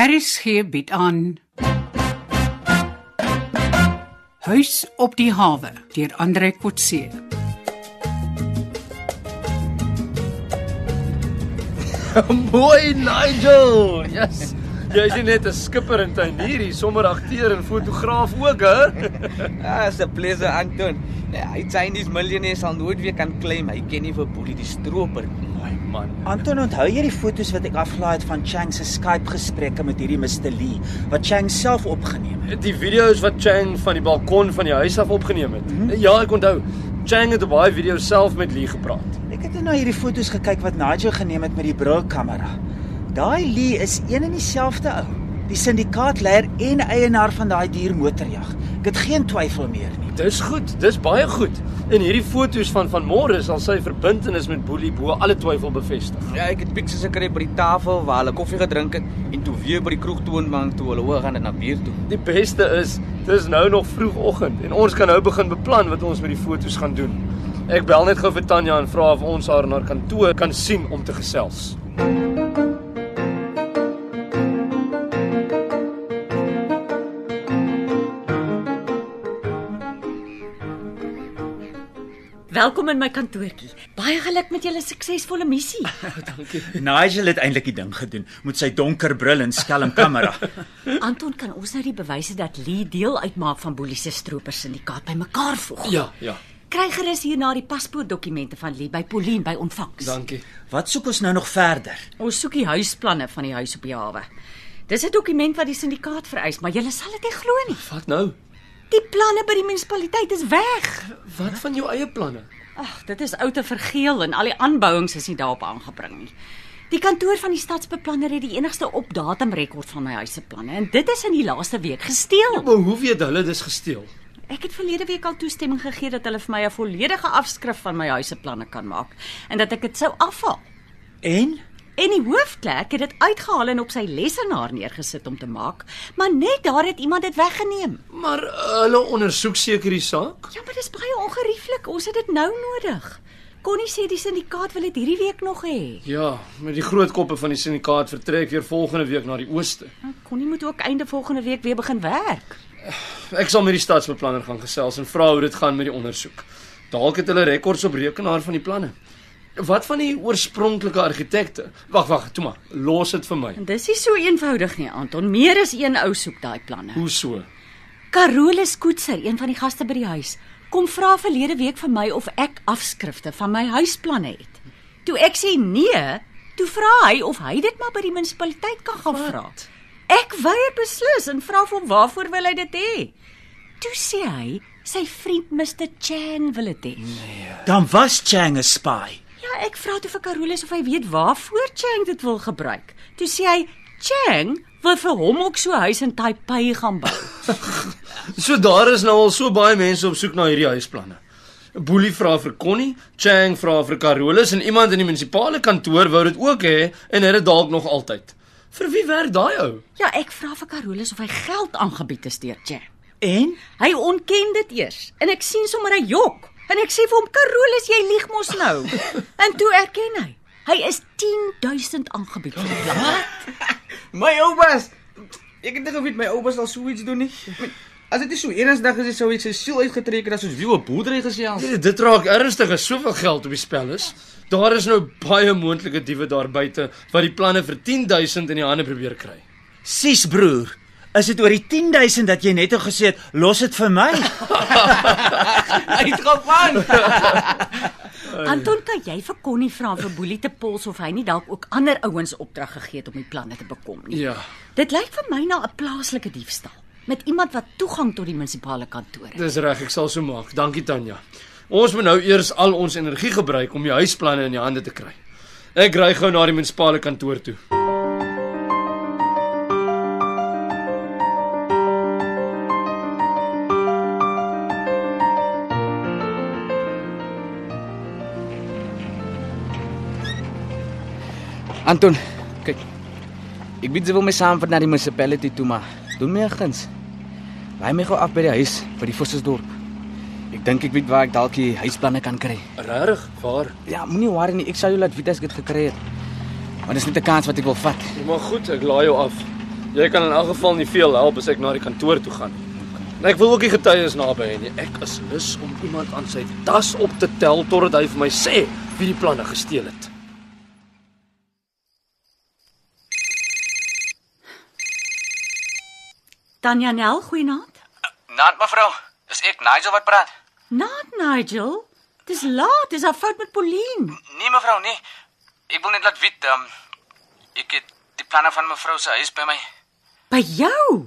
RSG bied aan Huis op die hawe deur Andre Kotse. Mooi Nigel. Yes. Jy is nie net 'n skipper en tuinier, jy sommer akteur en fotograaf ook, hè? Ah, it's a pleasure, Anton. Nee, hy Chinese millionaire sal nooit weer kan claim hy ken nie vir Boelie die stroper nie. My man. Anton, onthou jy die foto's wat ek afgelaai het van Chang se Skype gesprekke met hierdie Mr Lee wat Chang self opgeneem het? Die video's wat Chang van die balkon van die huis af opgeneem het. Mm -hmm. Ja, ek onthou. Chang het op baie video's self met Lee gepraat. Ek het nou na hierdie foto's gekyk wat Nigel geneem het met die Bro-kamera. Daai Lee is een en dieselfde ou. Die syndikaatleier en eienaar van daai diermotorjag. Ek het geen twyfel meer nie. Dis goed, dis baie goed. En hierdie foto's van vanmôre sal sy verbintenis met Boelie bo alle twyfel bevestig. Ja, ek het pictures gekry by die tafel waar hulle koffie gedrink het en toe weer by die kroeg toonbank toe hulle hoor gaan dit na bier toe. Die beste is, dis nou nog vroegoggend en ons kan nou begin beplan wat ons met die foto's gaan doen. Ek bel net gou vir Tanya en vra of ons haar in haar kantoor kan sien om te gesels. Welkom in my kantoortjie. Baie geluk met julle suksesvolle missie. Nigel het eintlik die ding gedoen met sy donker bril en skelm kamera. Anton, kan ons nou die bewyse dat Lee deel uitmaak van Boelie se stroper syndikaat bymekaar voeg? Ja, ja. Kry gerus hierna die paspoortdokumente van Lee by Pauline by ontvangs. Dankie. Wat soek ons nou nog verder? Ons soek die huisplanne van die huis op die hawe. Dis 'n dokument wat die syndikaat vereis, maar julle sal dit nie glo nie. Wat nou? Die planne by die munisipaliteit is weg. Wat van jou eie planne? Ag, dit is oud en vergeel en al die aanbouings is nie daarop aangebring nie. Die kantoor van die stadsbeplanner het die enigste op-datum rekord van my huis se planne en dit is in die laaste week gesteel. Maar hoe weet hulle dis gesteel? Ek het verlede week al toestemming gegee dat hulle vir my 'n volledige afskrif van my huis se planne kan maak en dat ek dit sou afhaal. En En die hoofklerk het dit uitgehaal en op sy lesenaar neergesit om te maak, maar net daar het iemand dit weggeneem. Maar uh, hulle ondersoek seker die saak? Ja, maar dis baie ongerieflik. Ons het dit nou nodig. Connie sê die syndikaat wil dit hierdie week nog hê. Ja, met die groot koppe van die syndikaat vertrek weer volgende week na die ooste. Nou, Connie moet ook einde volgende week weer begin werk. Ek sal met die stadsbeplanner gaan gesels en vra hoe dit gaan met die ondersoek. Dalk het hulle rekords op rekenaar van die planne. Wat van die oorspronklike argitekte? Wag, wag, toe maar. Los dit vir my. Dis nie so eenvoudig nie, Anton. Meer as een ou soek daai planne. Hoe so? Carolus Koetser, een van die gaste by die huis, kom vra verlede week vir my of ek afskrifte van my huisplanne het. Toe ek sê nee, toe vra hy of hy dit maar by die munisipaliteit kan gaan vra. Ek weier beslis en vra hom waarvoor wil hy dit hê? Toe sê hy sy vriend Mr Chan wil dit hê. dan was Chang 'n spy. Ja, ek vra toe vir Carolus of hy weet waarvoor Chang dit wil gebruik. Toe sê hy Chang wil vir hom ook so 'n huis in Taipei gaan bou. So daar is nou al so baie mense op soek na hierdie huisplanne. Boelie vra vir Connie, Chang vra vir Carolus en iemand in die munisipale kantoor wou dit ook hê en het dit dalk nog altyd. Vir wie werk daai ou? Ja, ek vra vir Carolus of hy geld aangebied het deur Chang. En Hy ontken dit eers en ek sien sommer hy jok. En ek sê vir hom Carolus, jy lieg mos nou. en toe erken hy. Hy is 10000 aangebied vir die plan. My oupas. Ek het nie geweet my oupas sal so iets doen nie. Meen, As dit nie so eendag is, sou hy sy siel uitgetrek het as ons wie op boerdery gesels. Nee, dit raak ernstig as soveel geld op die spel is. Daar is nou baie moontlike diewe daar buite wat die planne vir 10000 in die hande probeer kry. sis broer, is dit oor die 10000 dat jy net al gesê het, los dit vir my? Uitgevang. Anton, kan jy vir Connie vra vir Boelie te pols of hy nie dalk ook ander ouens opdrag gegee het om die planne te bekom nie? Ja. Dit lyk vir my na 'n plaaslike diefstal met iemand wat toegang tot die munisipale kantore. Dis reg, ek sal so maak. Dankie Tanya. Ons moet nou eers al ons energie gebruik om die huisplanne in die hande te kry. Ek ry gou na die munisipale kantoor toe. Anton, kyk. Ek weet jy wil my saamvat na die municipality toe, maar doen my 'n guns. Laai my gou af by die huis by die Vossersdorp. Ek dink ek weet waar ek dalk die huisplanne kan kry. Regtig? Waar? Ja, moenie worry nie, ek sal jou laat weet as ek dit gekry het. Maar dis net 'n kans wat ek wil vat. Maar goed, ek laai jou af. Jy kan in elk geval nie veel help as ek na die kantoor toe gaan nie. En Ek wil ook die getuies naby hê nie. Ek is lus om iemand aan sy tas op te tel totdat hy vir my sê wie die planne gesteel het. Tanya Nel, goeienaand. Naat mevrou, dis ek Nigel wat praat. Naat Nigel. Dis laat, dis 'n fout met Pauline. Nee mevrou, nee. Ek wil net laat weet, um, ek het die planne van mevrou se huis by my. By jou.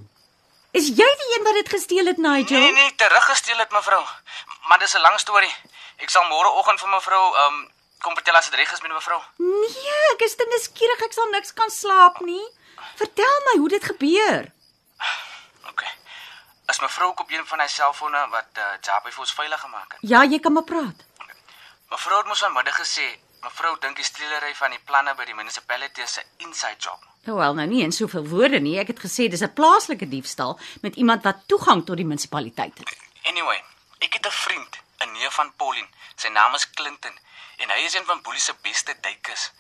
Is jy die een wat dit gesteel het, Nigel? Nee, nee, teruggesteel het mevrou. Maar dis 'n lang storie. Ek sal môreoggend vir mevrou um kom vertel as dit reg is met mevrou. Nee, ek is te nuuskierig, ek sal niks kan slaap nie. Vertel my hoe dit gebeur. Is mevrou ook op een van hy selfone wat uh, Jappy vir ons veilig gemaak het? Ja, jy kan maar praat. Mevrou het mos vanmiddag gesê, mevrou dink die steelery van die planne by die munisipaliteit is 'n inside job. Wel, nou nie in soveel woorde nie. Ek het gesê dis 'n plaaslike diefstal met iemand wat toegang tot die munisipaliteit het. Anyway, ek het 'n vriend, 'n neef van Pauline. Sy naam is Clinton en hy is een van Boelie se beste duikers.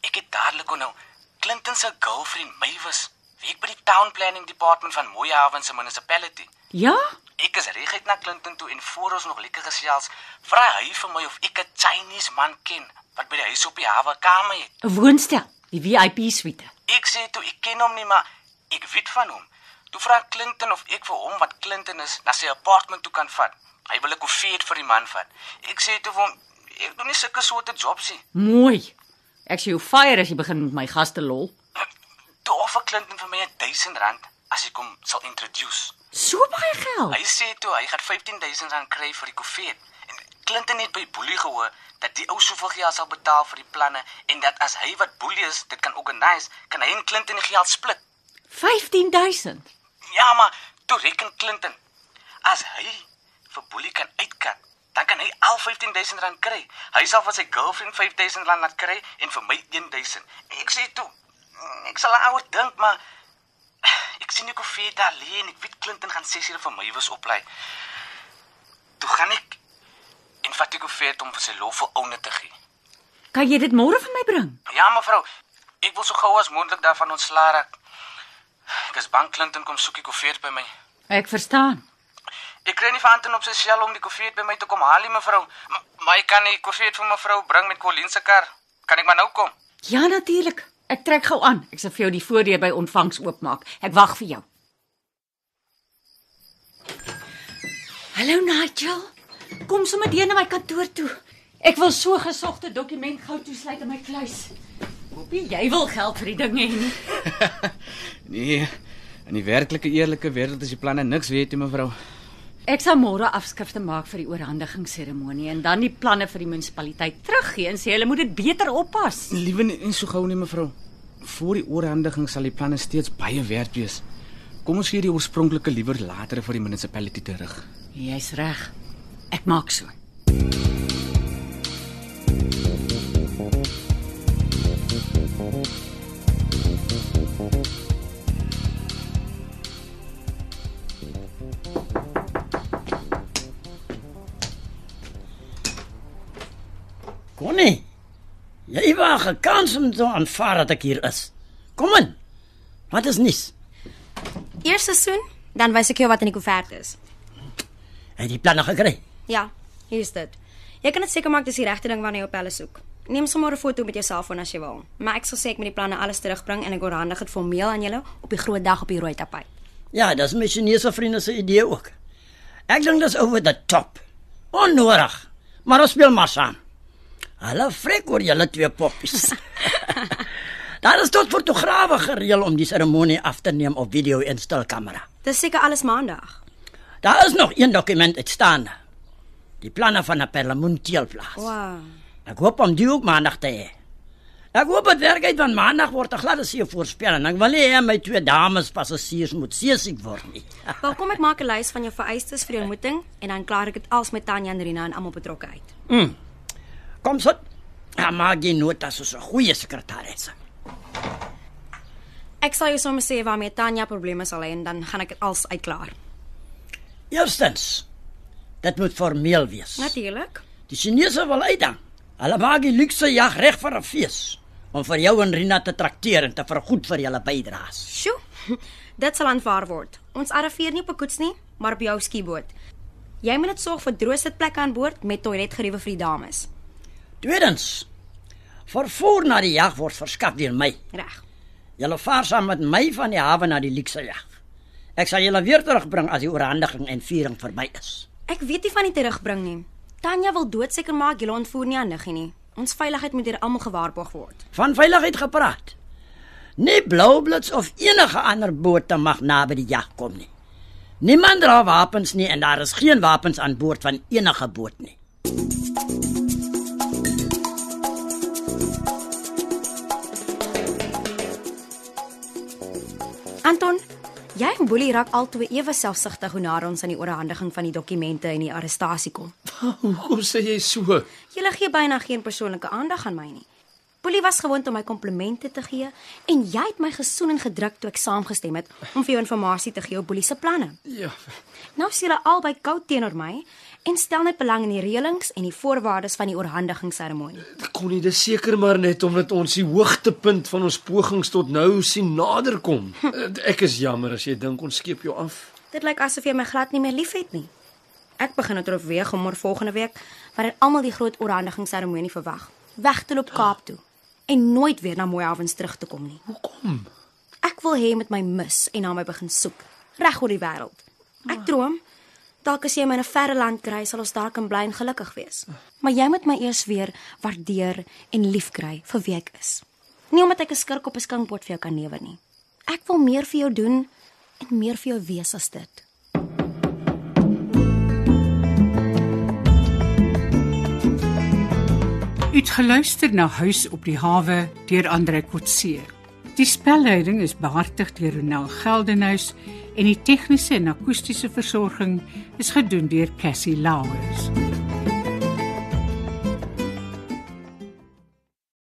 Ek het dadelik onthou Clinton se girlfriend Mavis werk by die town planning department van Mooihaven se municipality. Ja? Ek is reguit na Clinton toe en voor ons nog lekker gesels, vra hy vir my of ek 'n Chinese man ken wat by die huis op die hawe kamer het. 'n Woonstel, die VIP suite. Ek sê toe ek ken hom nie, maar ek weet van hom. Toe vra Clinton of ek vir hom wat Clinton is na sy apartment toe kan vat. Hy wil 'n koffie vir die man vat. Ek sê toe vir hom ek doen nie sulke soorte jobs nie. Mooi. Ek sê jou fire as jy begin met my gaste lol. Toe offer Clinton vir my 1000 rand as ek hom sal introduce. So baie geld. Hy sê toe hy gaan 15000 rand kry vir die koffie. En Clinton het by Boelie gehoor dat die ou soveel geld sal betaal vir die planne en dat as hy wat Boelie is, dit kan organise, kan hy en Clinton die geld split. 15000. Ja, maar toe reken Clinton as hy vir Boelie kan uitkat, dan kan hy al 15000 rand kry. Hy sal vir sy girlfriend 5000 rand laat kry en vir my 1000. Ek sê toe, "Mm, ek sal oor dink, maar sien ek koffie daar lê en ek weet Clinton gaan 6 ure vir my wys oplei. Toe gaan ek en vat die koffie om vir sy lof vir oune te gee. Kan jy dit môre vir my bring? Ja, mevrou, ek wil so gou as moontlik daarvan ontslaa raak. Ek is bang Clinton kom soek die koffie by my. Ek verstaan. Ek kry nie van op sy sel om die koffie by my te kom haal nie, mevrou. Maar ek kan die koffie vir mevrou bring met Colleen se kar. Kan ek maar nou kom? Ja, natuurlik. Ek trek gou aan. Ek sal vir jou die voordeur by ontvangs oopmaak. Ek wag vir jou. Hallo Nigel. Kom sommer deur na my kantoor toe. Ek wil so gesogte dokument gou toesluit in my kluis. Hoopie jy wil geld vir die ding hê nie. Nee. In die werklike eerlike wêreld is die planne niks weet jy, mevrou. Ek sal môre afskrifte maak vir die oorhandigingsseremonie en dan die planne vir die munisipaliteit teruggee en sê hulle moet dit beter oppas. Liewe nie so gou nie, mevrou. Voor die oorhandiging sal die planne steeds baie werd wees. Kom ons gee die oorspronklike liewer later vir die munisipaliteit terug. Jy's reg. Ek maak so. 'n kans om te aanvaar dat ek hier is. Kom in. Wat is nis? Eers seisoen, dan wys ek jou wat in die koevert is. Het jy planne gekry? Ja, hier is dit. Jy kan dit seker maak dis die regte ding waarna jy op hulle soek. Neem sommer 'n foto met jou selfoon as jy wil. Maar ek sal sê ek moet die planne alles terugbring en ek oorhandig dit formeel aan julle op die groot dag op die rooi tapijt. Ja, dis my Chinese vriende se idee ook. Ek dink dis over the top. Onnodig. Maar ons speel maar saam. Hulle frek oor julle twee poppies. Daar is tot fotograwe gereël om die seremonie af te neem op video en stilkamera. Dis seker alles maandag. Daar is nog een dokument uitstaande. Die planne van 'n perlemoenteelplaas. Wow. Ek hoop om die ook maandag te hê. Ek hoop dit werk uit want maandag word 'n gladde see voorspel en ek wil nie hê my twee dames passasiers moet seesiek word nie. Wel kom ek maak 'n lys van jou vereistes vir die ontmoeting en dan klaar ek dit als met Tanya en Rina en almal betrokke uit. Mm. Kom sit. Ja, maak jy nota soos 'n goeie sekretaris. Ek sal jou sommer sê waarmee Tanya probleme sal hê en dan gaan ek dit als uitklaar. Eerstens, dit moet formeel wees. Natuurlik. Die Chinese wil uitdang. Hulle maak die luukse jag reg vir 'n fees. om vir jou en Rina te trakteer en te vergoed vir julle bydraes. Sjoe. Dit sal aanvaar word. Ons arriveer nie op 'n koets nie, maar op jou skieboot. Jy moet net sorg vir droë sitplekke aan boord met toiletgeriewe vir die dames. Tweedens, vervoer na die jag word verskaf deur my. Reg. Julle vaar saam met my van die hawe na die Liekse jag. Ek sal julle weer terugbring as die oorhandiging en viering verby is. Ek weet nie van die terugbring nie. Tanya wil doodseker maak julle ontvoer nie aan Niggie nie. Ons veiligheid moet deur almal gewaarborg word. Van veiligheid gepraat. Nie Bloublits of enige ander boot mag naby die jag kom nie. Niemand dra wapens nie en daar is geen wapens aan boord van enige boot nie. Anton, jy en Boelie raak albei ewe selfsugtig hoe nader ons aan die oorhandiging van die dokumente en die arrestasie kom. Hoekom sê jy so? Julle gee byna geen persoonlike aandag aan my nie. Boelie was gewoond om my komplimente te gee en jy het my gesoen en gedruk toe ek saamgestem het om vir jou inligting te gee oor Boelie se planne. Ja. Nou is julle albei koud teenoor my en stel net belang in die reëlings en die voorwaardes van die oorhandigingsseremonie. Konnie, dis seker maar net omdat ons die hoogtepunt van ons pogings tot nou sien naderkom. Ek is jammer as jy dink ons skeep jou af. Dit lyk asof jy my glad nie meer liefhet nie. Ek begin dit oorweeg om môre volgende week, wanneer almal die groot oorhandigingsseremonie verwag, weg te loop Kaap toe en nooit weer na Mooihavens terug te kom nie. Hoekom? Ek wil hê jy moet my mis en na my begin soek, reg oor die wêreld. Ek droom dalk as jy my in 'n verre land kry, sal ons daar kan bly en gelukkig wees. Maar jy moet my eers weer waardeer en liefkry vir wie ek is. Nie omdat ek 'n skurk op 'n skinkbord vir jou kan newer nie. Ek wil meer vir jou doen en meer vir jou wees as dit. U het geluister na Huis op die hawe deur Andre Kotse. Die spelleiding is behartig deur Ronel Geldenhuys en die tegniese en akoestiese versorging is gedoen deur Cassie Lauers.